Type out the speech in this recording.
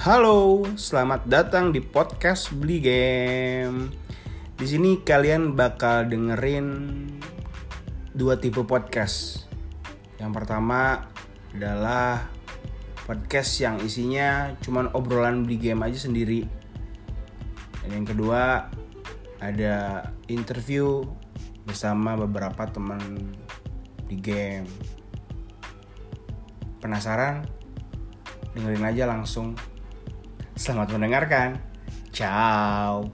Halo, selamat datang di podcast Beli Game. Di sini kalian bakal dengerin dua tipe podcast. Yang pertama adalah podcast yang isinya cuman obrolan beli game aja sendiri. Dan yang kedua ada interview bersama beberapa teman di game. Penasaran? Dengerin aja langsung. Selamat mendengarkan. Ciao.